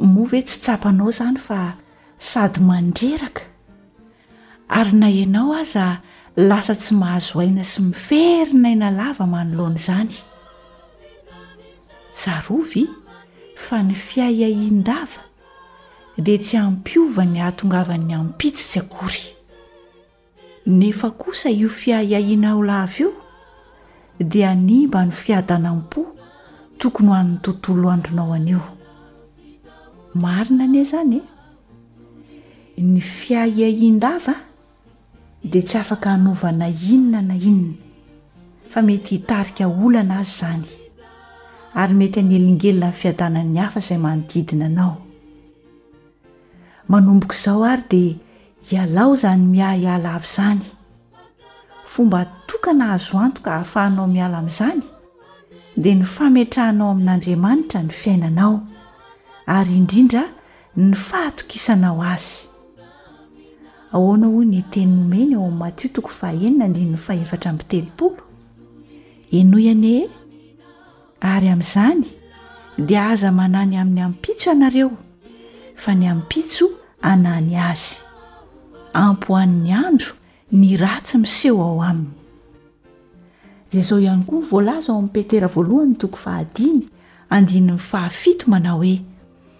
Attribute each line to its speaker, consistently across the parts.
Speaker 1: Moa ve tsy tsapanao izany fa sady mandreraka ary na ianao aza lasa tsy mahazo aina sy miferina aina lava manoloana izany? Tsarovy fa ny fiahiahian-dava dia tsy hampiova ny hahatongavan'ny ampitso tsy akory. Nefa kosa io fiahiahianao lava io dia hanimba ny fiadanam-po tokony ho an'ny tontolo andronao anio. Marina anie izany e! Ny fiahiahian-dava dia tsy afaka hanova na inona na inona, fa mety hitarika olana aza izany, ary mety hanelingelina ny fiadanan'ny hafa izay manodidina anao. Manomboka izao ary dia Ialao izany miahiala avy izany. Fomba tokana azo antoka ahafahanao miala amin'izany dia ny fametrahanao amin'Andriamanitra ny fiainanao, ary indrindra ny fahatokisanao Azy. Ahoana hoy ny teny nomeny ao amin'ny Matio toko fahenina andininy fahefatra amby telopolo? Henoy anie e! Ary amin'izany dia aza manany amin'ny ampitso ianareo, fa ny ampitso anany azy. Ampy ho an'ny andro ny ratsy miseho ao aminy. Dia izao ihany koa ny voalaza ao amin'ny Petera voalohany toko fahadimy, andininy fahafito manao hoe.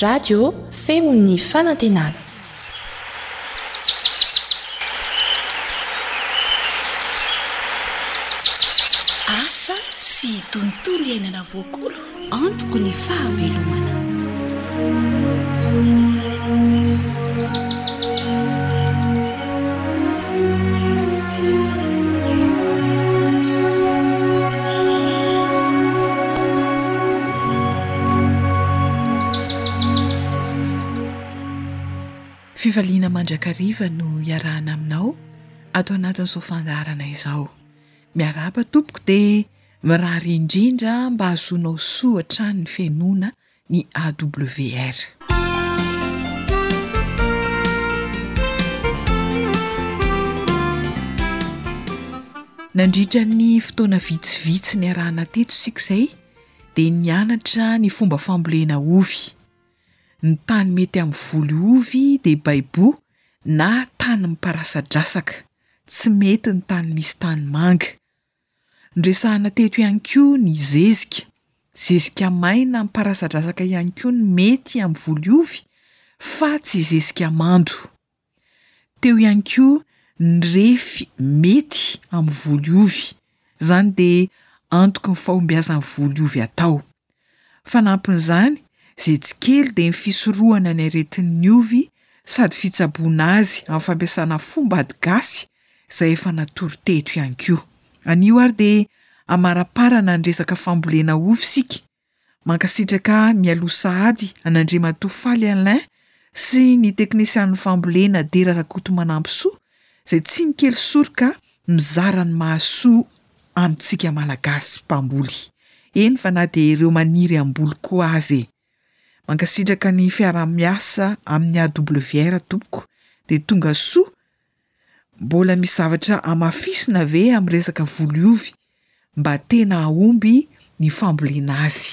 Speaker 2: Radio feon'ny fanantenana.
Speaker 1: Asa sy tontolo iainana voakolo antoko ny fahavelomana.
Speaker 3: Fifaliana mandrakariva no iarahana aminao ato anatin'izao fandaharana izao. Miarahaba tompoko dia mirary indrindra mba hahazoanao soa hatrany ny fihainoana ny AWR. Nandritra ny fotoana vitsivitsy niarahana teto isika izay dia nianatra ny fomba fambolena ovy. Ny tany mety amin'ny voly ovy dia baibo na tany miparasadrasaka. Tsy mety ny tany misy tanimanga. Noresahana teto ihany koa ny zezika. Zezika maina miparasadrasaka ihany koa ny mety amin'ny voly ovy fa tsy zezika mando. Teo ihany koa ny refy mety amin'ny voly ovy. Izany dia antoky ny fahombiazan'ny voly ovy atao. Fanampin'izany, izay tsy kely dia ny fisorohana ny aretin'ny ovy sady fitsaboana azy amin'ny fampiasana fomba ady gasy izay efa natory teto ihany koa. Anio ary dia hamaraparana ny resaka fambolena ovy isika. Mankasitraka mialoha sahady an'Andriamatoa Faly Alain sy ny teknisianin'ny fambolena Dera Rakotomanampisoa izay tsy mikely soroka mizara ny mahasoa amintsika Malagasy mpamboly, eny fa na dia ireo maniry hamboly koa aza e! Mankasitraka ny fiaraha-miasa amin'ny AWR tompoko dia tonga soa, mbola misy zavatra hamafisina ve amin'ny resaka voloovy mba tena hahomby ny fambolena azy?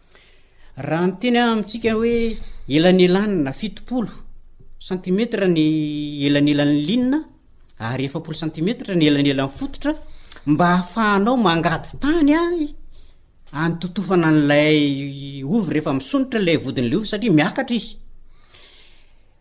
Speaker 4: Raha niteny aho amintsika hoe elanelany na fitopolo santimetatra ny elanelan'ny linina ary efapolo santimetatra ny elanelan'ny fototra mba hahafahanao mangady tany ahy anototofana an'ilay ovy rehefa misonitra ilay vodin'ilay ovy satria miakatra izy.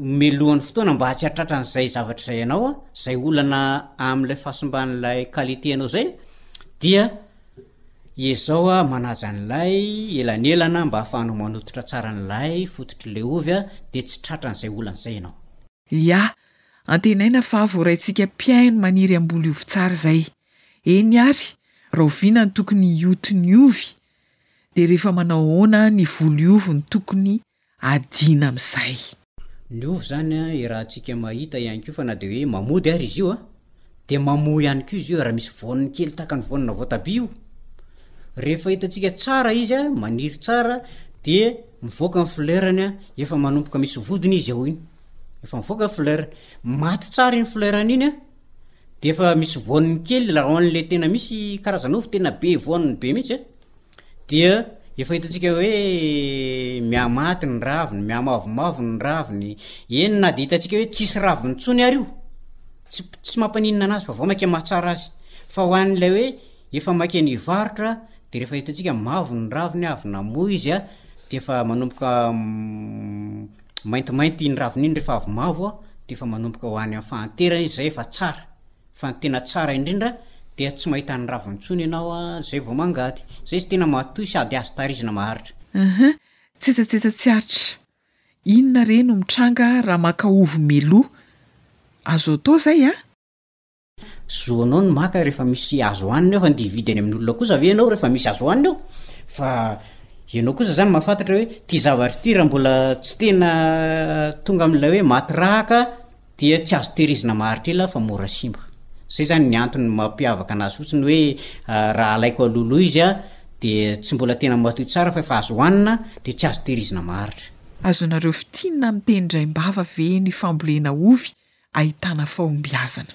Speaker 4: Omelohan'ny fotoana mba tsy hahatratra an'izay zavatra izay ianao, izay olana amin'ilay fahasimban'ilay qualité anao izay, dia ezao a manaja an'ilay elanelana mba hahafahanao manototra tsara an'ilay fototr'ilay ovy a, dia tsy tratra an'izay olana izay ianao.
Speaker 3: Ia, antenaina fa voaraintsika mpihaino maniry hamboly ovy tsara izay. Eny ary, rahoviana no tokony hioty ny ovy? Dia rehefa manao ahoana ny voly ovy no tokony adina
Speaker 4: amin'izay. Miova izany i rahantsika mahita ihany koa fa na dia hoe mamody ary izy io dia mamoa ihany koa izy io raha misy voany kely tahaka ny voanina voatabia io rehefa hitantsika tsara izy maniry tsara dia mivoaka ny fleurny efa manomboka misy vodiny izy ao iny efa mivoaka ny fleur maty tsara iny fleur iny an dia efa misy voany kely raha anle tena misy karazana ovy tena be voany be mihintsy an dia efa hitantsika hoe mihamaty ny raviny mihamavomavo ny raviny eny na de hitantsika hoe tsisy raviny tsony ary io tsy tsy mampaninona anazy fa vao maika mahatsara azy fa ho an'ilay hoe efa maika ny varotra de rehefa hitantsika mavo ny raviny avy namoa izy a de efa manomboka maintimainty iny raviny iny rehefa avy mavo a de efa manomboka ho any amin'ny fahanterany izy zay efa tsara Fa ny tena tsara indrindra dia tsy mahita ny raviny intsony ianao izay vao mangady. Izay izy tena matoy sady azo tahirizina maharitra.
Speaker 3: Aha, tsetsatsetsa tsy aritra. Inona re no mitranga raha maka ovy meloa? Azo atao izay an?
Speaker 4: Zo anao ny maka rehefa misy azo hanina eo fa ndeha hividy any amin'olona kosa ve ianao rehefa misy azo hanina eo? Fa ianao kosa izany mahafantatra hoe ity zavatra ity raha mbola tsy tena tonga amin'ilay hoe maty ràka, dia tsy azo tehirizina maharitra ela fa mora simba. Zay zany ny antony mampiavaka anazy fotsiny hoe raha alaiko alolo izy a dia tsy mbola tena matoy tsara fa efa azo hoanina dia tsy azo tehirizina maharitra.
Speaker 3: Azonareo fintinina amin'ny teny draim-bava ve ny fambolena ovy ahitana fahombiazana?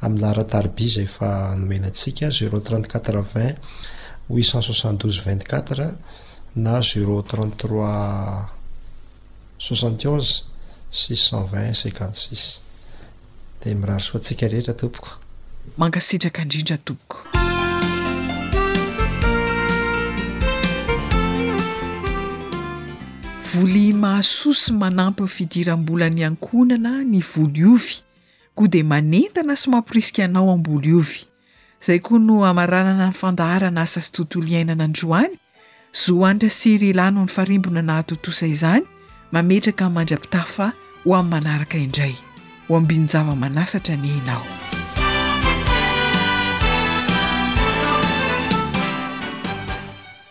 Speaker 5: amin'ny laharan-tariby izay efa nomena antsika, zero trente quatre vingt huit cent soixante douze vingt quatre na zero trente trois soixante onze six cent vingt cinquante six. Dia mirary soa antsika rehetra tompoko.
Speaker 3: Mankasitraka indrindra tompoko. Voly mahasoa sy manampy ny fidiram-bolan'ny ankohonana ny voly ovy Koa dia manentana sy mamporisika anao hamboly ovy. Izay koa no hamaranana ny fandaharana asa sy tontolo iainana androany. Zo hanitra sy ry lahy no nifarimbona nahatontosa izany, mametraka ny mandra-pitafa ho amin'ny manaraka indray. Ho ambinin-java manasatra
Speaker 6: anie ianao.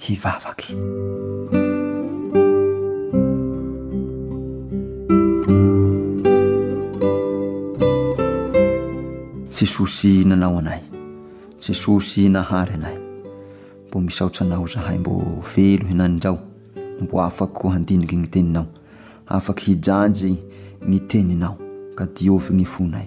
Speaker 6: hivavaka. Jesosy nanao anay Jesosy nahary anay Mbo misaotra anao zahay mbo velo henany ndrao Mbo afako handiniky ny teninao Afaka hijanjy ny teninao Ka diovy ny fonay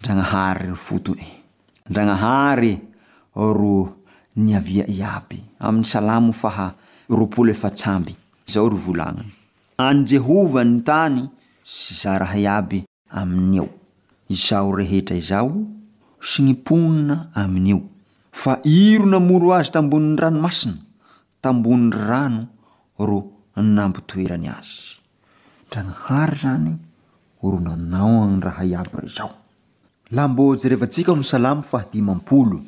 Speaker 7: Ndragnahary ry Foto e! Ndragnahary ro niavia iaby, amin'ny Salamo faha roapolo efatsy amby, izao ro volagniny, An'i Jehovah ny tany sy izay raha iaby aminy ao, izao rehetra izao sy ny mponina aminy eo, fa iro namoro azy tambonin'ny ranomasina, tambony rano ro nampitoerany azy. Ndragnahary zany ro nanao an raha iaby rezao. La mbô jerevantsika ny salamo fahadimampolo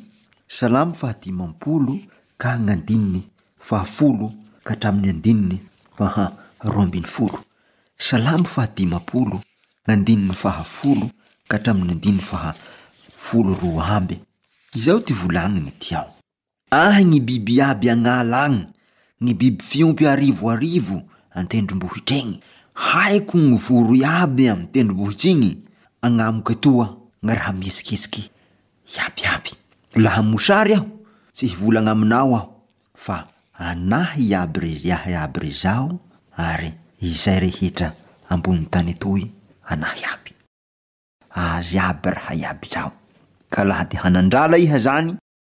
Speaker 7: salamo fahadimampolo ka gny andininy fahafolo ka hatramin'ny andininy faha roa ambin'ny folo. Salamo fahadimampolo andininy fahafolo ka hatramin'ny andininy faha folo roa amby. Izao ty volagniny ty ao. Ahy ny biby iaby agn'ala agny, ny biby fiompy arivo arivo an-tendrombohitra egny, haiko gny voro iaby amy tendrombohitsa igny, agnamiko etoa gny raha mihetsiketsiky iabiaby. Laha mosary aho, tsy hivolagna aminao aho, fa anahy iaby re iaby re zaho, ary izay rehetra ambonin'ny tany etoy anahy iaby. Azy iaby raha iaby zao. Ka laha te hanan-drala iha zany,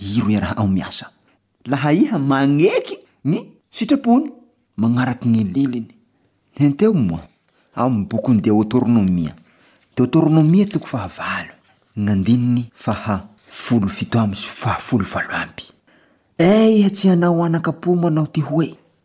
Speaker 7: Hiroera ao miasa. Lahaiha magneky ny sitrapony magnaraky gny liliny. Henteo moa ao amin'ny bokin'ny Deotornomia, Deotornomia toko fahavalo, gny andininy faha folo fito amby sy faha folo valo amby, Eia tsy hanao anak'apo manao ty hoe,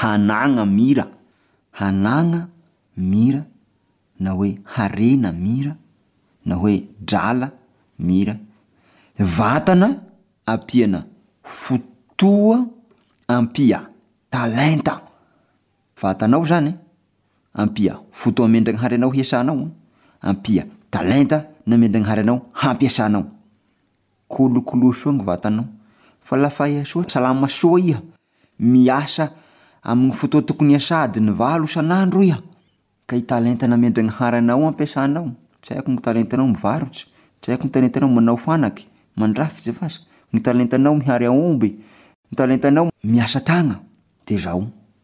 Speaker 7: hanagna mira, hanagna mira na hoe harena mira na hoe drala mira, vatana ampiana fotoa ampia talenta, vatanao zany e, ampia fotoa amin-dragnahary anao hiasanao, ampia talenta nomen-dragnahary anao hampiasanao. Kolokolo soa ny vatanao. Falafaia soa, salama soa iha. Miasa amin'ny fotoa tokony hiasà adiny valo isan'andro iha, ka i talenta namedragnaharanao ao am-piasanao, tsy haiko ny talentanao mivarotsy, tsy haiko ny talentanao manao fanaky, mandrafitsy vasa, ny talentanao mihary aomby, ny talentanao miasa tagna, de zao.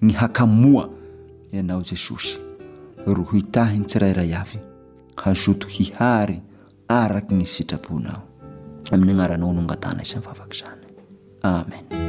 Speaker 7: Ny hakamoa Ianao Jesosy. Rohy tahiny tsirairay avy hazoto hihary araky ny sitraponao. Amin'ny agnaranao
Speaker 8: no
Speaker 9: angatahana izany vavaka izany. Amen.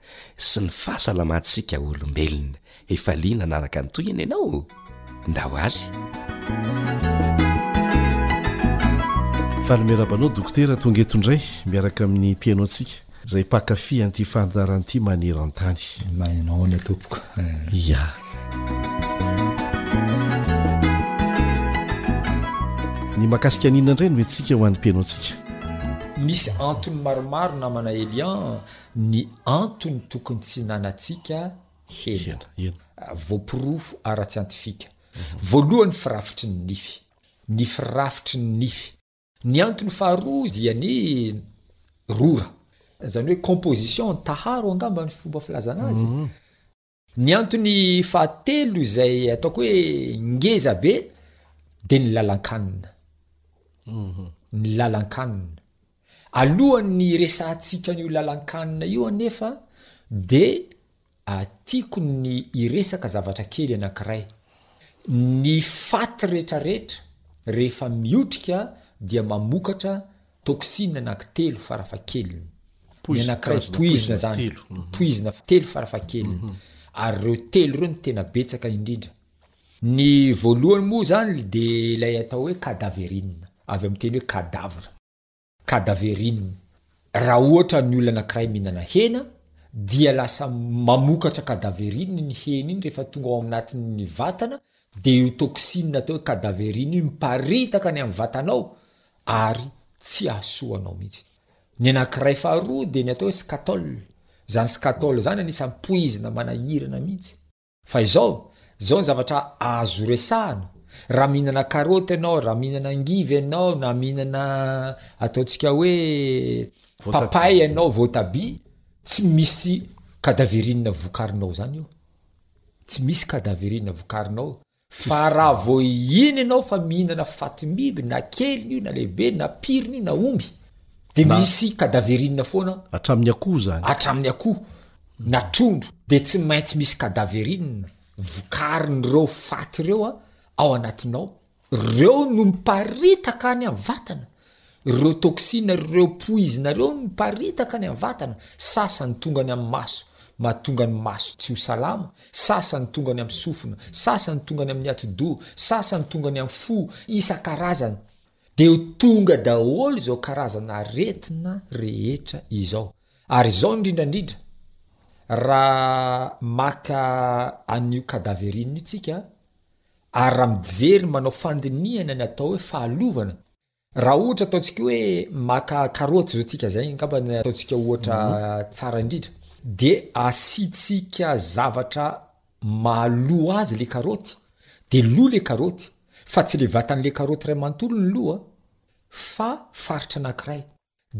Speaker 9: sy ny
Speaker 10: fahasalamantsika olombelona. Efa liana hanaraka ny tohiny ianao? Ndao ary!
Speaker 11: Faly miarahaba anao Dokotera tonga eto indray miaraka amin'ny mpihaino antsika izay mpankafy an'ity fandaharana ity
Speaker 12: maneran-tany. Nahainoana tompoko.
Speaker 11: Ia. Ny mahakasika an'inona indray no entintsika ho an'ny mpihaino antsika?
Speaker 12: Misy antony maromaro namana Elian ny antony tokony tsy hinanantsika hena. Voaporofo ara-tsiantifika. Voalohany ny firafitry ny nify. Ny firafitry ny nify. Ny antony faharoa dia ny rora. Izany hoe composition, ny taharo angamba ny fomba filazana azy. Ny antony fahatelo izay ataoko hoe ngeza be de ny lalan-kanina. Mhm. Ny lalan-kanina. Alohan'ny hiresahantsika an'io lalan-kanina io anefa de ah, tiako ny hiresaka zavatra kely anankiray. Ny fat retraretra rehefa miotrika dia mamokatra Toxine anaky telo farafahakeliny. Ny anankiray poizina zany. Poizina telo farafahakeliny. Ary ireo telo ireo no tena betsaka indrindra. Ny voalohany moa zany dia ilay atao hoe cadaverine. Avy amin'ny teny hoe cadavre. Cadaverine. Raha ohatra ny olona anankiray mihinana hena, dia lasa mamokatra cadaverine iny hena iny rehefa tonga ao anatin'ny vatana, Dia io toxine atao hoe cadaverine io miparitaka any amin'ny vatanao ary tsy hahasoa anao mihitsy. Ny anankiray faharoa dia ny atao hoe scatol. Izany scatol izany anisan'ny poizina manahirana mihitsy. Fa izao, izao ny zavatra azo resahana, raha mihinana karaoty ianao, raha mihinana angivy ianao, na mihinana ataontsika hoe papay ianao, voatabia, tsy misy cadaverine vokarinao izany eo. Tsy misy cadaverine vokarinao fa raha vao hihina ianao fa mihinana fatim-biby na keliny io na lehibe na pirina io na omby de Na- misy cadaverine foana
Speaker 11: ao. Hatramin'ny akoho zany.
Speaker 12: hatramin'ny akoho na trondro de tsy maintsy misy cadaverine vokarin'ireo faty ireo a, ao anatinao Reo no miparitaka any am vatana, reo toxine reo poizina reo no miparitaka any am vatana, sasany tonga any am maso, mahatonga ny maso tsy ho salama, sasany tonga any am sofina, sasany tonga any amin'ny atidoha, sasany tonga any am fo, isan-karazany. De ho tonga daholo izao karazana aretina rehetra izao. Ary izao indrindrandrindra, raha maka an'io cadaverine io tsika, Ary raha mijery manao fandinihana ny atao hoe fahalovana, raha ohatra ataontsika hoe maka karoty izao tsika zay angamba ny ataontsika ohatra mhm. tsara indrindra, dia asiantsika zavatra mahalo azy le karoty, de lo le karoty, fa tsy le vatan'le karoty iray manontolo ny loa, fa faritra anankiray.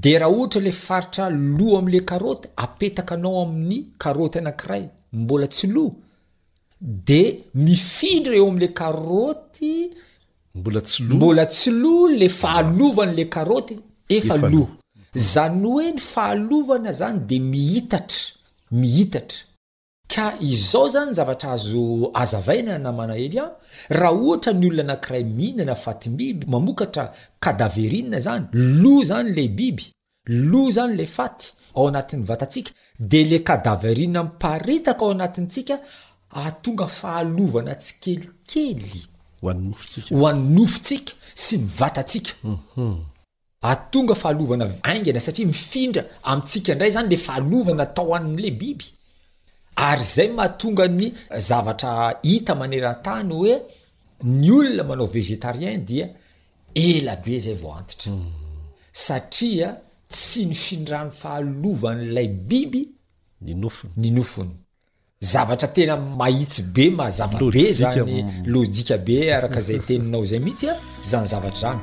Speaker 12: Dia raha ohatra ilay faritra lo amin'ilay karaoty apetakanao amin'ny karaoty anankiray mbola tsy lo, dia mifindra eo amin'ilay karaoty
Speaker 11: Mbola tsy lo.
Speaker 12: mbola tsy lo ilay fahalovan'ilay karaoty efa Efa lo. lo. Izany hoe ny fahalovana izany dia mihitatra, mihitatra. Ka izao izany ny zavatra azo azavaina namana Heli a, raha ohatra ny olona anakiray mihinana fatim-biby mamokatra cadaverinina izany, lo izany ilay biby, lo izany ilay faty ao anatin'ny vatantsika, dia ilay cadaverinina miparitaka ao anatintsika ahatonga fahalovana tsikelikely ho an'ny nofontsika sy ny vatantsika. Atonga fahalovana vaingana satria mifindra amintsika indray izany ilay fahalovana tao amin'ilay biby. Ary izay mahatonga ny zavatra hita maneran-tany hoe ny olona manao végétarien dia ela be izay vao antitra. Hmm. Satria tsy nifindran'ny fahalovan'ilay biby
Speaker 11: ny nofony.
Speaker 12: Ny nofony. Zavatra tena mahitsy be, mazava be zany, lojika be araka izay teninao izay mihitsy a, zany zavatra zany.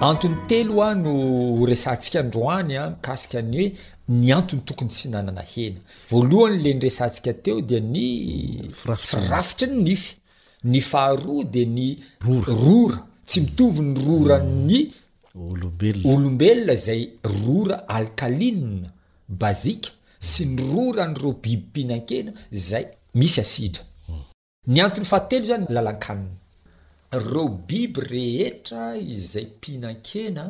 Speaker 12: Antony telo a no horesahantsika androany a mikasika ny hoe ny antony tokony tsy nanana hena. Voalohany le niresahantsika teo dia ny firafitry ny nify. Ny faharoa dia ny rora. Tsy mitovy ny roran'ny olombelona. Olombelona izay rora alkalinina, bazika, sy ny roran'ireo biby mpihinankena izay misy asidra. Ny antony fahatelo izany, lalan-kanina. Ireo biby rehetra izay mpihinankena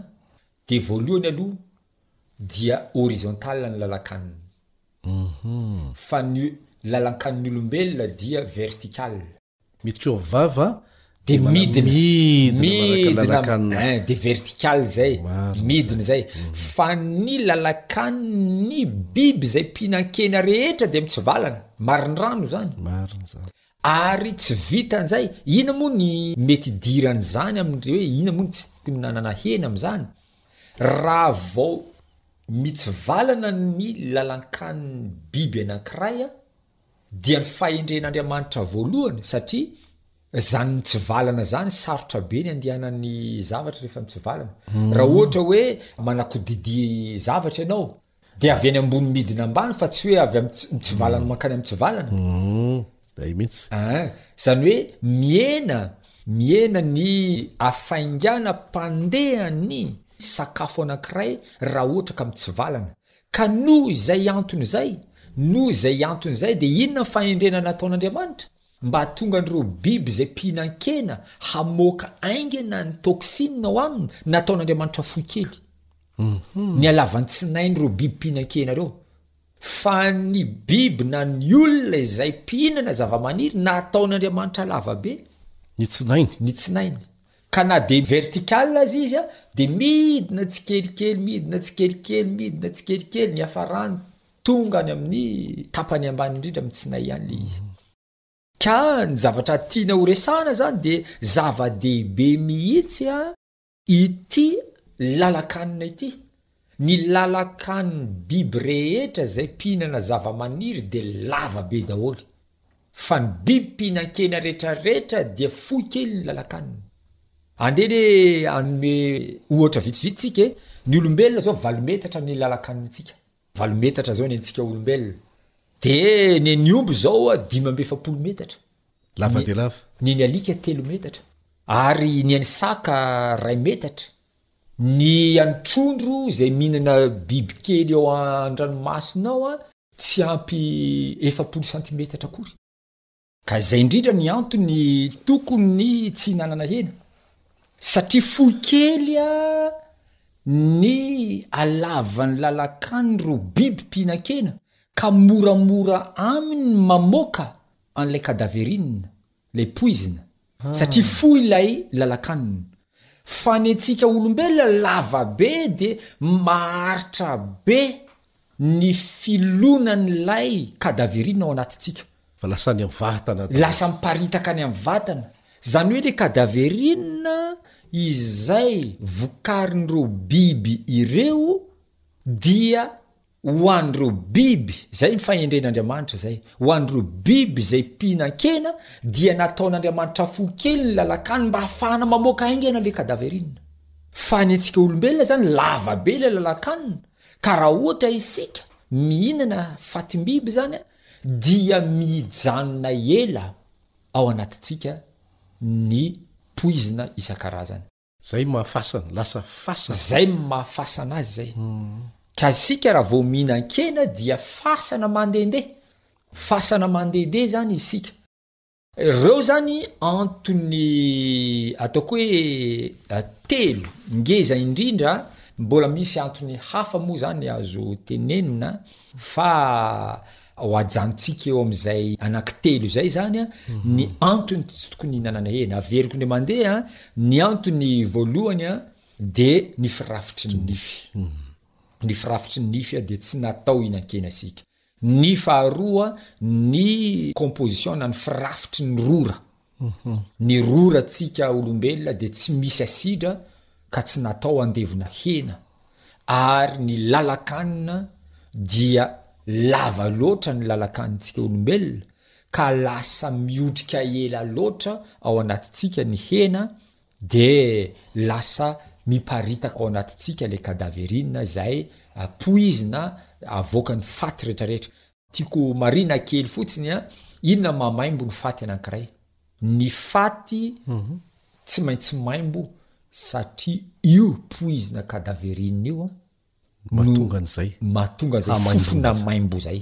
Speaker 12: dia voalohany aloha dia horizontal ny lalan-kaniny. Fa ny lalan-kanin'ny olombelona dia vertical.
Speaker 11: miditra eo amin'ny vava
Speaker 12: de midina midina eh, de vertical zay midina zay mm. fa ny lalakanny biby zay mpinankena rehetra de mitsivalana marindrano zany marina zany ary tsy vitan'izay ina moa ny mety idiran'izany amin'dre hoe ina moa ny tsy tokony nanana hena am'izany raha vao mitsivalana ny lalankanny biby anankiray a dia ny fahendren'Andriamanitra voalohany satria zany mitsivalana zany sarotra be ny andihanan'ny zavatra rehefa mitsivalana hmm. raha ohatra hoe manakodidy zavatra ianao de avy any ambony midina ambany fa tsy hoe avy am mitsivalana mankany am tsivalana hmm. zay mihitsy ah, zany hoe miena miena ny afaingana mpandehan'ny sakafo anankiray raha ohatra ka mitsivalana Ka noho izay antony izay, noho izay antony izay, dia inona ny fahendrena nataon'Andriamanitra? Mba hahatonga an'ireo biby izay mpihinan-kena hamoaka haingana ny toxine ao aminy, nataon'Andriamanitra fo kely. Ny halavan-tsinainy ireo biby mpihinan-kena ireo. Fa ny biby na ny olona izay mpihinana zavamaniry, nataon'Andriamanitra lavabe.
Speaker 11: Ny tsinainy.
Speaker 12: Ny tsinainy. Ka na dia vertical aza izy dia midina tsikelikely, midina tsikelikely, midina tsikelikely, niafarany, tonga any amin'ny tapany ambany indrindra amin'ny tsinay any ilay izy. Ka ny zavatra tiana horesahana izany dia zava-dehibe mihitsy ity lalan-kanina ity. Ny lalan-kanin'ny biby rehetra izay mpihinana zavamaniry dia lava be daholo, fa ny biby mpihinan-kena rehetrarehetra dia fohy kely ny lalan-kaniny. Andeha anie hanome ohatra vitsivitsy isika e! Ny olombelona izao valo metatra ny lalan-kanintsika, valo metatra izao ny antsika olombelona, dia ny an'ny omby izao dimy amby efapolo metatra,
Speaker 11: Lava dia lava.
Speaker 12: ny an'ny alika telo metatra, ary ny an'ny saka iray metatra, Ny an'ny trondro izay mihinana bibikely ao an-dranomasina ao a, tsy ampy efapolo santimetatra akory. Ka izay indrindra ny antony tokony tsy ihinanana hena, satria fohy kely a ny alavan'ny lalan-kan'ireo biby mpihinan-kena ka moramora aminy ny mamoaka an'ilay cadaverine. lay poizina satria fohy ilay lalankanina. Fa ny antsika olombelona lava be dia maharitra be ny filonan'ilay kadaverina ao anatintsika.
Speaker 11: Fa lasa any amin'ny vatana daholo.
Speaker 12: Lasa miparitaka any amin'ny vatana. Izany hoe ilay kadaverina izay vokarin'ireo biby ireo dia Ho an'ireo biby, izay ny fahendren'Andriamanitra izay, ho an'ireo biby izay mpihinankena dia nataon'Andriamanitra fo kely ny lalan-kaniny mba hahafahana mamoaka haingana ilay kadaverina. Fa ny antsika olombelona izany lava be ilay lalan-kanina ka raha ohatra isika mihinana fatim-biby izany dia mijanona ela ao anatintsika ny poizina isan-karazany.
Speaker 11: zay no mahafasana lasa fasana
Speaker 12: zay no mahafasana azy zay ka isika raha vao mihinan-kena dia fasana mandehandeha fasana mandehandeha zany isika reo zany antony ataoko hoe eh, telo ngeza indrindra mbola misy antony hafa moa zany azo tenenina Fa ao ajanontsika eo amin'izay anankitelo izay izany ny antony tsy tokony hinanana hena. Averiko indray mandeha ny antony voalohany dia ny firafitry ny nify. Hmm. Ny firafitry ny nify dia tsy natao hinan-kena isika. Ny faharoa ny composition na ny firafitry ny rora. Ny rora tsika olombelona dia tsy misy asidra ka tsy natao andevona hena ary ny lalakanina dia lava loatra ny lalakanin tsika olombelona ka lasa miotrika ela loatra ao anaty tsika ny hena de lasa miparitaka ao anaty tsika le kadaverina zay poizina avoakany faty retraretra Tiako ho marina kely fotsiny an, inona mahamaimbo ny faty anankiray? Ny faty tsy maintsy maimbo satria io poizina cadaverinina io an,
Speaker 11: Mahatonga an'izay.
Speaker 12: mahatonga izay Hamaimbo fofona an'izay. maimbo izay.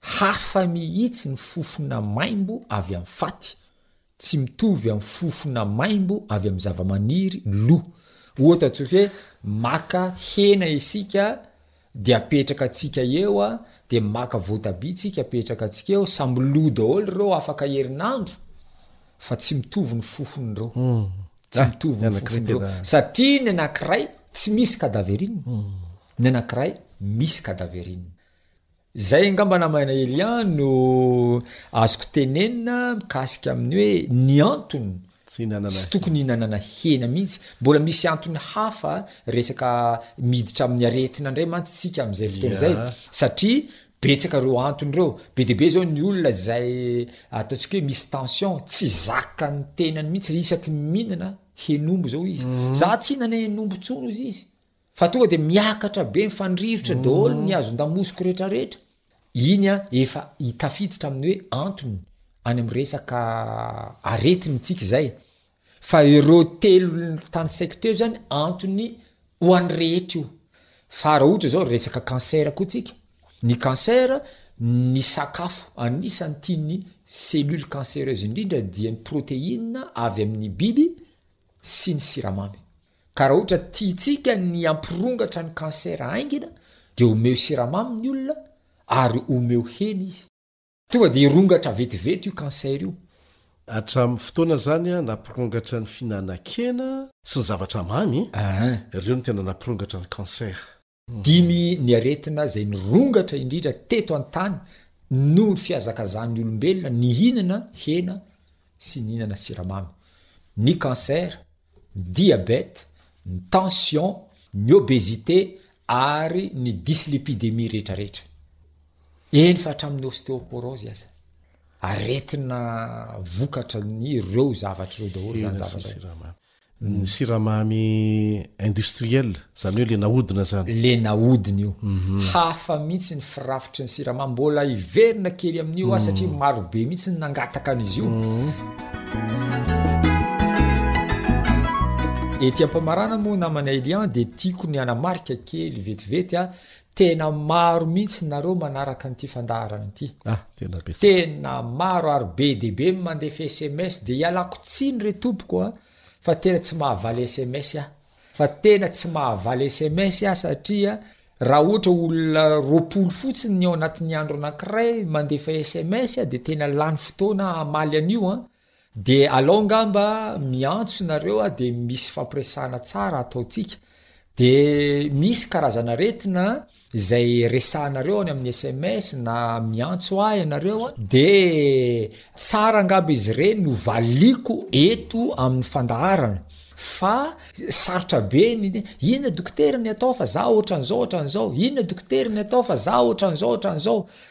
Speaker 12: Hafa mihitsy ny fofona maimbo avy amin'ny faty tsy mitovy amin'ny fofona maimbo avy amin'ny zavamaniry lo. Ohatra tsy hoe maka hena isika de apetraka antsika eo a, de maka voatabia tsika apetraka antsika eo, samy lo daholo reo afaka herinandro fa tsy mitovy ny fofony reo. Tsy ah, mitovy ny fofony reo. Satria ny anakiray tsy misy kadaverina. Ny anakiray misy kadaverina. Izay angamba Namahina Elia no azoko tenenina mikasika amin'ny hoe ny antony tsy tokony hinanana hena mihitsy. Mbola misy antony hafa resaka miditra amin'ny aretina indray mantsy tsika amin'izay fotoana izay satria betsaka ireo antony ireo. Be dia be izao ny olona izay ataontsika hoe misy tension, tsy zakan'ny tenany mihitsy isaky ny mihinana hen'omby izao izy. Za tsy hinana hen'omby intsony hozy izy. Fa tonga dia miakatra be mifandrirotra daholo ny hazon-damosiko rehetrarehetra. Iny efa tafiditra amin'ny hoe antony any amin'ny resaka aretintsika izay. Fa ireo telo notanisaiko teo izany antony ho an'ny rehetra io. Fa raha ohatra izao resaka cancer koa tsika, ny cancer, ny sakafo anisan'ny tian'ny cellules cancereuses indrindra dia ny protéines avy amin'ny biby sy ny siramamy. Ka raha ohatra tiantsika ny hampirongatra ny cancer haingana dia omeo siramamy ny olona ary omeo hena izy. Tonga dia hirongatra vetivety io cancer io.
Speaker 11: Hatramin'ny fotoana izany nampirongatra ny fihinanan-kena sy ny zavatra mamy ireo no tena nampirongatra ny cancer.
Speaker 12: Dimy ny aretina izay nirongatra indrindra teto an-tany noho ny fihazakazahan'ny olombelona nihinana hena sy nihinana siramamy, ny cancer, ny diabète, ny tension, ny obésité ary ny dyslipidemie rehetrarehetra, eny fa hatramin'ny ostéoporose aza. Aretina vokatran'ireo zavatra ireo daholo izany zavatra izany.
Speaker 11: Ny siramamy industriel, izany hoe le nahodina izany.
Speaker 12: Le nahodina io. Hafa mihitsy ny firafitry ny siramamy. Mbola hiverina kely amin'io aho satria maro be mihitsy ny nangataka an'izy io. Ety am-pamarana moa namana Elian dia tiako ny hanamarika kely vetivety Tena maro mihitsy nareo manaraka an'ity fandaharana ity. Ah, tena betsaka. Tena maro ary be dia be ny mandefa SMS dia ialako tsiny ry tompoko a fa tena tsy mahavaly SMS aho. Fa tena tsy mahavaly SMS aho satria raha ohatra olona roapolo fotsiny ny ao anatin'ny andro anankiray mandefa SMS dia tena lany fotoana hamaly an'io a. De alao ngamba miantso nareo a de misy fampiresahana tsara ataontsika de misy karazana aretina zay resahanareo any amin'ny sms na miantso ahy ianareo a de tsara angamba izy ireny no valiako eto amin'ny fandaharana fa sarotra be ny inona dokotera ny atao fa za ohatran'izao ohatran'izao inona dokotera ny atao fa za
Speaker 11: ohatran'izao ohatran'izao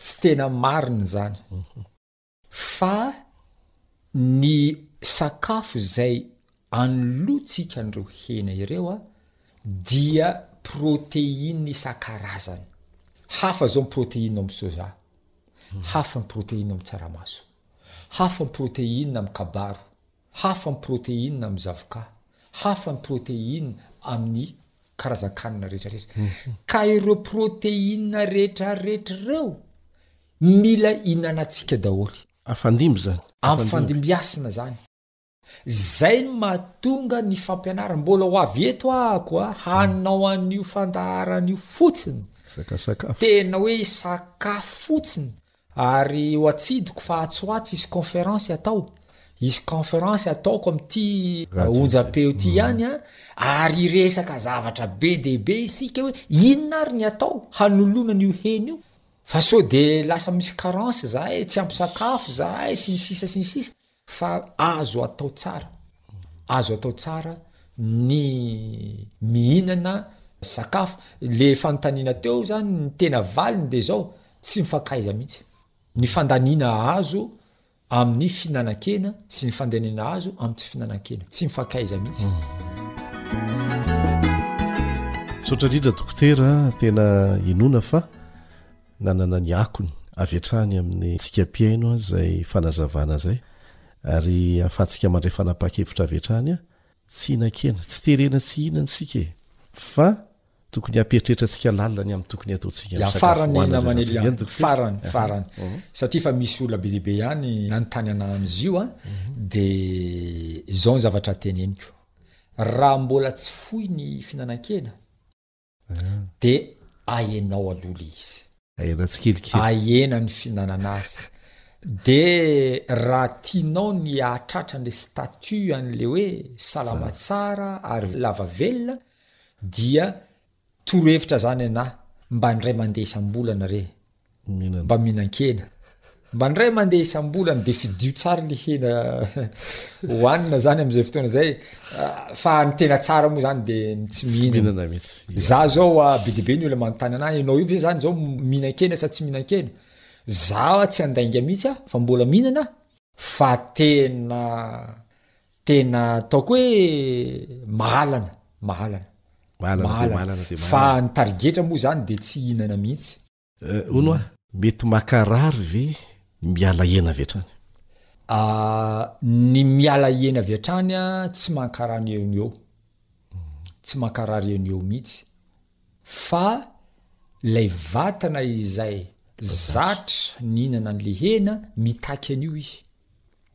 Speaker 11: Tsy tena
Speaker 12: marina izany fa ny sakafo izay anoloantsika an'ireo hena ireo dia protéine isan-karazany. Hafa izao ny protéine ao amin'ny soja, hafa ny protéine ao amin'ny tsaramaso, hafa ny protéine amin'ny kabaro. Hafa ny protéine amin'ny zavoka, hafa ny protéine amin'ny karazan-kanina rehetrarehetra. Ka ireo protéine rehetrarehetra ireo mila ihinanantsika daholo.
Speaker 11: Afandimby izany.
Speaker 12: Afandimbiasina izany. Izay no mahatonga ny fampianarana. Mbola ho avy eto ahako a, hanao an'io fandaharana io fotsiny. Sakasakafo. Tena hoe sakafo fotsiny. Ary ho atsidiko fa atsy ho atsy hisy conférence atao, hisy conférence ataoko amin'ity onjam-peo ity ihany an, ary hiresaka zavatra be dia be isika hoe inona ary ny atao hanoloana an'io hena io, fa sao dia lasa misy carence zahay, tsy ampy sakafo zahay sy ny sisa sy ny sisa. Fa azo atao tsara, azo atao tsara ny mihinana sakafo. Le fanontaniana teo zany ny tena valiny de zao, tsy mifankaiza mihitsy ny fandaniana azo amin'ny fihinanan-kena sy ny fandaniana azo amin'ny tsy fihinanan-kena, tsy mifankaiza mihitsy.
Speaker 11: Misaotra indrindra dokotera, tena inoana fa Nanana ny akony avy hatrany amin'ny antsika mpihaino aho izay fanazavana izay, ary ahafahantsika mandray fanapahan-kevitra avy hatrany aho, tsy hihinan-kena, tsy terena tsy hihinana isika e! fa tokony hampieritreritra antsika lalina ny amin'ny tokony
Speaker 12: hataontsika amin'ny sakafo hohanina izay zatovo eny dokotera. Farany, farany, satria efa misy olona be dia be ihany nanontany anah an'izio io an, dia izao ny zavatra teneniko, raha mbola tsy foy ny fihinanan-kena, de ahenao aloha le
Speaker 11: izy ahena tsikelikely
Speaker 12: ahena ny fihinanana azy de raha tianao ny ahatratra an'le statut an'le hoe salama tsara ary lava velona dia torohevitra zany ana mba ndray mandeha isam-bolana re mba mihinan-kena mba ndray mandeha isam-bolana de fidio tsara le hena hohanina zany am'izay fotoana zay ah, fa ny tena tsara moa zany de tsy mihinana mihitsy za zao ah, be de be ny olona manontany anahy ianao io ve zany zao mihinan-kena sa tsy mihinan-kena za tsy andainga mihitsy a fa mbola mihinana fa tena tena ataoko hoe mahalana mahalana mahalana fa ny tarigetra moa zany de tsy hihinana mihitsy
Speaker 11: eh, ono a mety makarary ve ny miala ena avy hatrany
Speaker 12: ah, ny miala ena avy hatrany a tsy mankarany eo ny eo tsy mankarary eo ny eo mihitsy fa lay vatana izay zatra ny hinana an'le hena mitaky an'io izy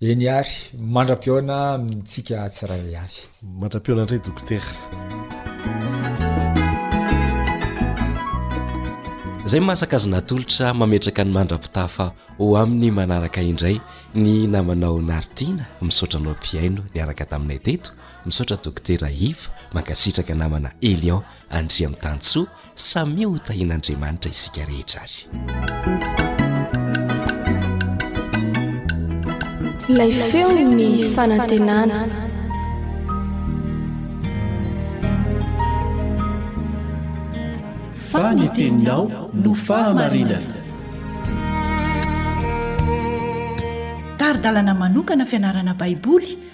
Speaker 12: Eny ary, mandra-pihaona amintsika tsirairay avy.
Speaker 11: Mandra-pihaona indray Dokotera.
Speaker 10: Izay masaka azy natolotra mametraka ny mandra-pitafa ho amin'ny manaraka indray ny namanao Nartiana, misaotra anao mpihaino niaraka taminay teto, misaotra Dokotera Yves, mankasitraka namana Elion Andriamitanintsoa Samia ho tahin'Andriamanitra isika rehetra ary.
Speaker 13: Ilay feon'ny fanantenana.
Speaker 14: Fa ny teninao no fahamarinana.
Speaker 1: Tari-dalana manokana fianarana Baiboly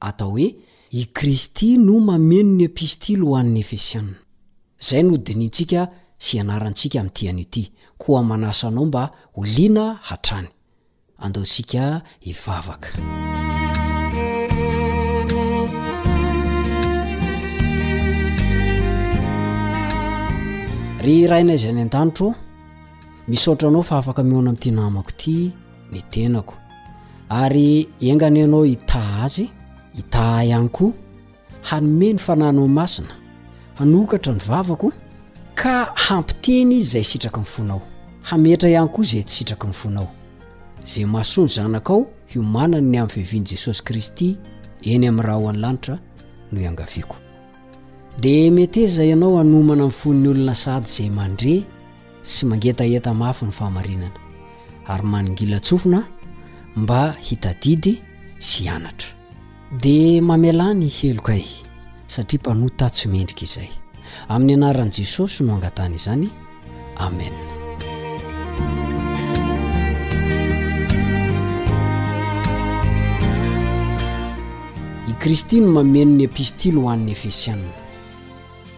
Speaker 15: Atao hoe, i Kristy no mameno ny Epistily ho an'ny Efesiana. Izay no dinintsika sy ianarantsika amin'ity anio ity, koa manasa anao mba ho liana hatrany. Andao isika hivavaka. Ry Rainay izay any an-danitra ô, misaotra Anao fa afaka mihaona amin'ity namako ity. ny tenako ary engany ianao hitaha azy hitaha ihany koa hanome ny fananao masina hanokatra ny vavako ka hampiteny izy izay sitraky ny fonao hametra ihany koa izay tsy sitraky ny fonao izay masoany zanakao hiomanany ny amin'ny fivian'i jesosy kristy eny amin'ny raha ho any lanitra no iangaviako Dia meteza ianao hanomana amin'ny fon'ny olona sahady izay mandre sy mangetaheta mafy ny fahamarinana, ary manongilan-tsofina mba hitadidy sy hianatra. Dia mamelà ny helokay, satria mpanota tsy mendrika izay. Amin'ny anaran'i Jesosy no angatahana izany. Amen. I Kristy no mameno ny epistily ho an'ny Efesianina.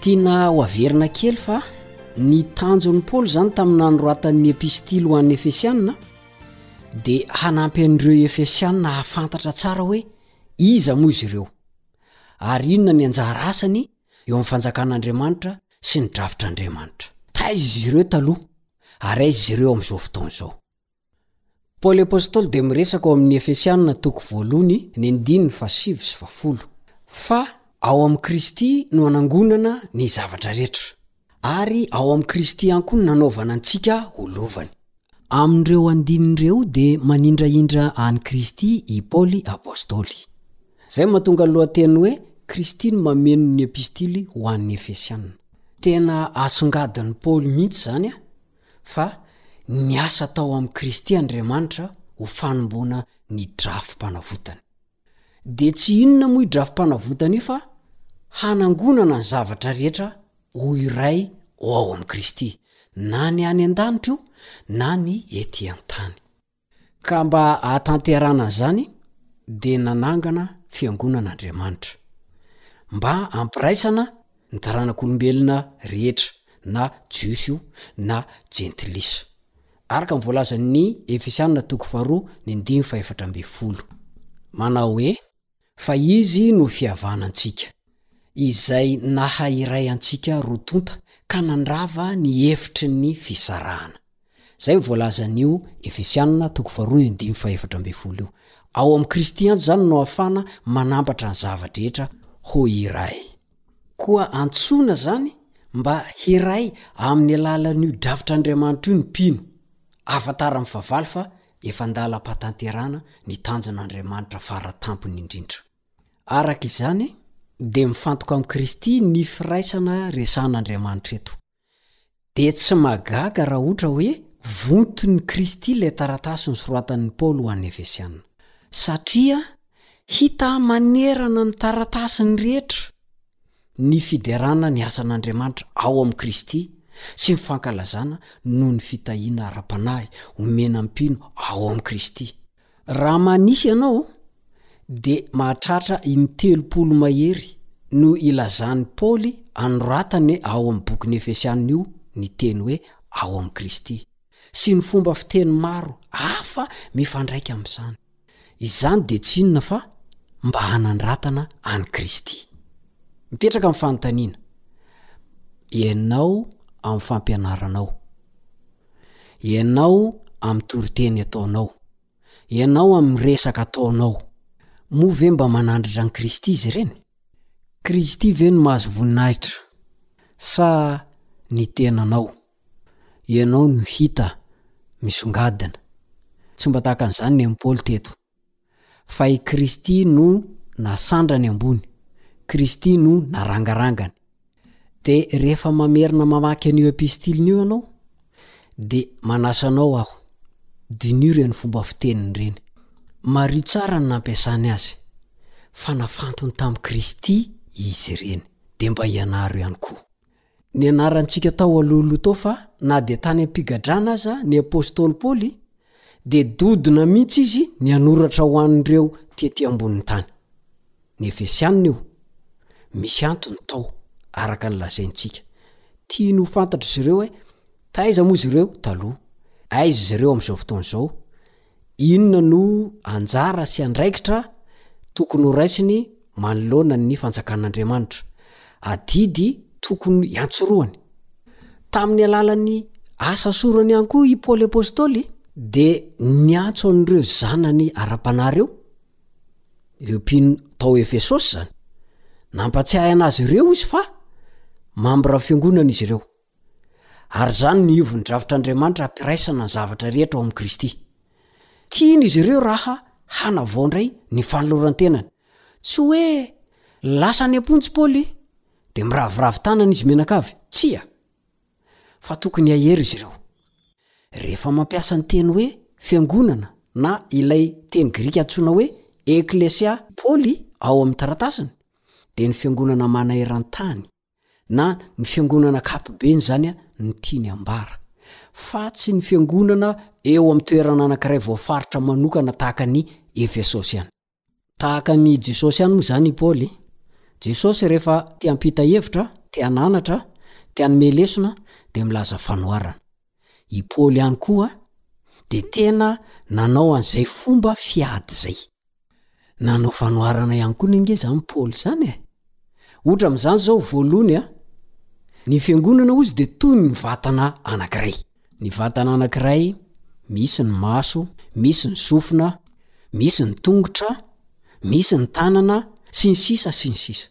Speaker 15: Tiana ho averina kely fa ny tanjon'i Paoly izany tamin'ny nanoratan'ny epistily ho an'ny Efesianina dia hanampy an'ireo Efesianina hahafantatra tsara hoe iza moa izy ireo ary inona ny anjara asany eo amin'ny fanjakan'Andriamanitra sy ny drafitr'Andriamanitra. Taiza izy ireo taloha, ary aiza izy ireo amin'izao fotoana izao? Paoly Apostoly dia miresaka ao amin'ny Efesiana toko voalohany ny andininy fahasivy sy fahafolo, fa ao amin'i Kristy no hanangonana ny zavatra rehetra. ary ao amin'i Kristy ihany koa no nanaovana antsika ho lovany. Amin'ireo andininy ireo dia manindrahindra an'i Kristy i Paoly apostoly. Izay no mahatonga ny lohateny hoe Kristy no mameno ny epistily ho an'ny Efesiana. Tena asongadin'i Paoly mihitsy izany fa niasa tao amin'i Kristy Andriamanitra ho fanomboana ny drafi-panavotany. Dia tsy inona moa io drafi-panavotana io fa hanangonana ny zavatra rehetra ho iray ao amin'i Kristy, na ny any an-danitra io na ny ety an-tany. Ka mba hahatanterahana an'izany dia nanangana Fiangonana Andriamanitra, mba hampiraisana ny taranak'olombelona rehetra, na Jiosy io na Jentilisa. Araka ny voalazan' ny Efesiana toko faharoa ny andininy fahefatra ambin'ny folo. Manao hoe, Fa Izy no fihavan' antsika, Izay naha iray antsika roa tonta ka nandrava ny efitry ny fisarahana. Izay ny voalazan' io Efesiana toko faharoa ny andininy fahefatra ambin'ny folo io. Ao amin' i Kristy ihany izany no ahafahana manambatra ny zava-drehetra ho iray. Koa antsoina izany mba hiray amin'ny alalan'io drafitr'Andriamanitra io ny mpino. Afantaro amin'ny fahavalo fa efa an-dalam-pahatanterahana ny tanjon'Andriamanitra fara tampony indrindra. Araka izany, dia mifantoka amin'i Kristy ny firaisana resahan'Andriamanitra eto. Dia tsy mahagaga raha ohatra hoe vonton'i Kristy ilay taratasy nosoratan'i Paoly ho an'ny Efesiana. Satria hita manerana ny taratasiny rehetra ny fiderana ny asan'Andriamanitra ao amin'i Kristy sy ny fankalazana noho ny fitahiana ara-panahy omena mpino ao amin'i Kristy. Raha manisa ianao dia mahatratra in-telopolo mahery no ilazan'i Paoly anoratany ao amin'ny bokin'i Efesiana io ny teny hoe ao amin'i Kristy, sy ny fomba fiteny maro hafa mifandraika amin'izany. Izany dia tsy inona fa mba hanandratana an'i Kristy. Mipetraka ny fanontaniana, ianao amin'ny fampianaranao? Ianao amin'ny toriteny ataonao. Ianao amin'ny resaka ataonao. Moa ve mba manandratra an'i Kristy izy ireny? Kristy ve no mahazo voninahitra sa ny tenanao? Ianao no hita misongadina. Tsy mba tahaka an'izany ny an'i Paoly teto. Fa i Kristy no nasandrany ambony, Kristy no narangarangany. Dia rehefa mamerina mamaky an'io epistiliny io ianao, dia manasa anao aho, diniho ireny fomba fiteniny ireny. Mario tsara ny nampiasany azy, fa nafantony tamin'i Kristy izy ireny. Dia mba ianaro ihany koa. Nianarantsika tao alohaloha tao fa na dia tany am-pigadrana aza ny apostoly Paoly, dia dodona mihitsy izy ny hanoratra ho an'ireo tety ambonin'ny tany. Ny Efesiana io. Misy antony tao, araka ny lazaintsika. Tiany ho fantatr'izy ireo hoe taiza moa izy ireo taloha, aiza izy ireo amin'izao fotoana izao, Inona no anjara sy andraikitra tokony horaisiny manoloana ny Fanjakan'Andriamanitra? Adidy tokony hiantsorohany. Tamin'ny alalan'ny asa sorony ihany koa i Paoly Apostoly dia niantso an'ireo zanany ara-panahy ireo, ireo mpino tao Efesosy izany. Nampatsiahy an'azy ireo izy fa mambran'ny fiangonana izy ireo. Ary izany no iovy ny drafitr'Andriamanitra hampiraisana ny zavatra rehetra ao amin'i Kristy. Tiany izy ireo raha hanavao indray ny fanoloran-tenany. Tsy hoe lasa any am-ponja i Paoly, dia miraviravy tanana izy mianakavy. Tsia! Fa tokony hahery izy ireo. Rehefa mampiasa ny teny hoe fiangonana na ilay teny grika antsoina hoe eklesia Paoly ao amin'ny taratasiny, dia ny fiangonana maneran-tany. na ny fiangonana ankapobeny izany no tiany ambara, fa tsy ny fiangonana eo amin'ny toerana anankiray voafaritra manokana tahaka an'i Efesosy ihany. Tahaka an'i Jesosy ihany moa izany i Paoly. Jesosy rehefa te-hampita hevitra, te-hananatra, te-hanome lesona, dia milaza fanoharana. I Paoly ihany koa dia tena nanao an'izay fomba fiady izay. Nanao fanoharana ihany koa anie izany Paoly izany e! Ohatra amin'izany izao, voalohany a, ny fiangonana hozy dia toy ny vatana anankiray. Ny vatana anankiray, misy ny maso, misy ny sofina, misy ny tongotra, misy ny tanana, sy ny sisa sy ny sisa.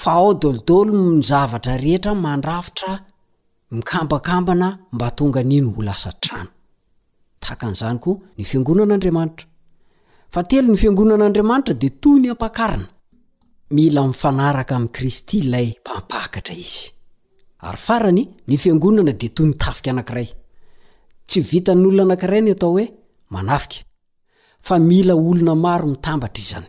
Speaker 15: Fa ao dôlidôly mny zavatra rehetra mandrafitra mikambakambana mba tonga an'iny ho lasa trano. Tahaka an'izany koa ny fiangonan'Andriamanitra. Fa telo ny fiangonan'Andriamanitra dia toy ny ampakarina. Mila mifanaraka amin'i Kristy ilay mpampakatra izy. Ary farany, ny fiangonana dia toy ny tafika anankiray. Tsy vitan'olona anankiray ny atao hoe manafika. Fa mila olona maro mitambatra izany.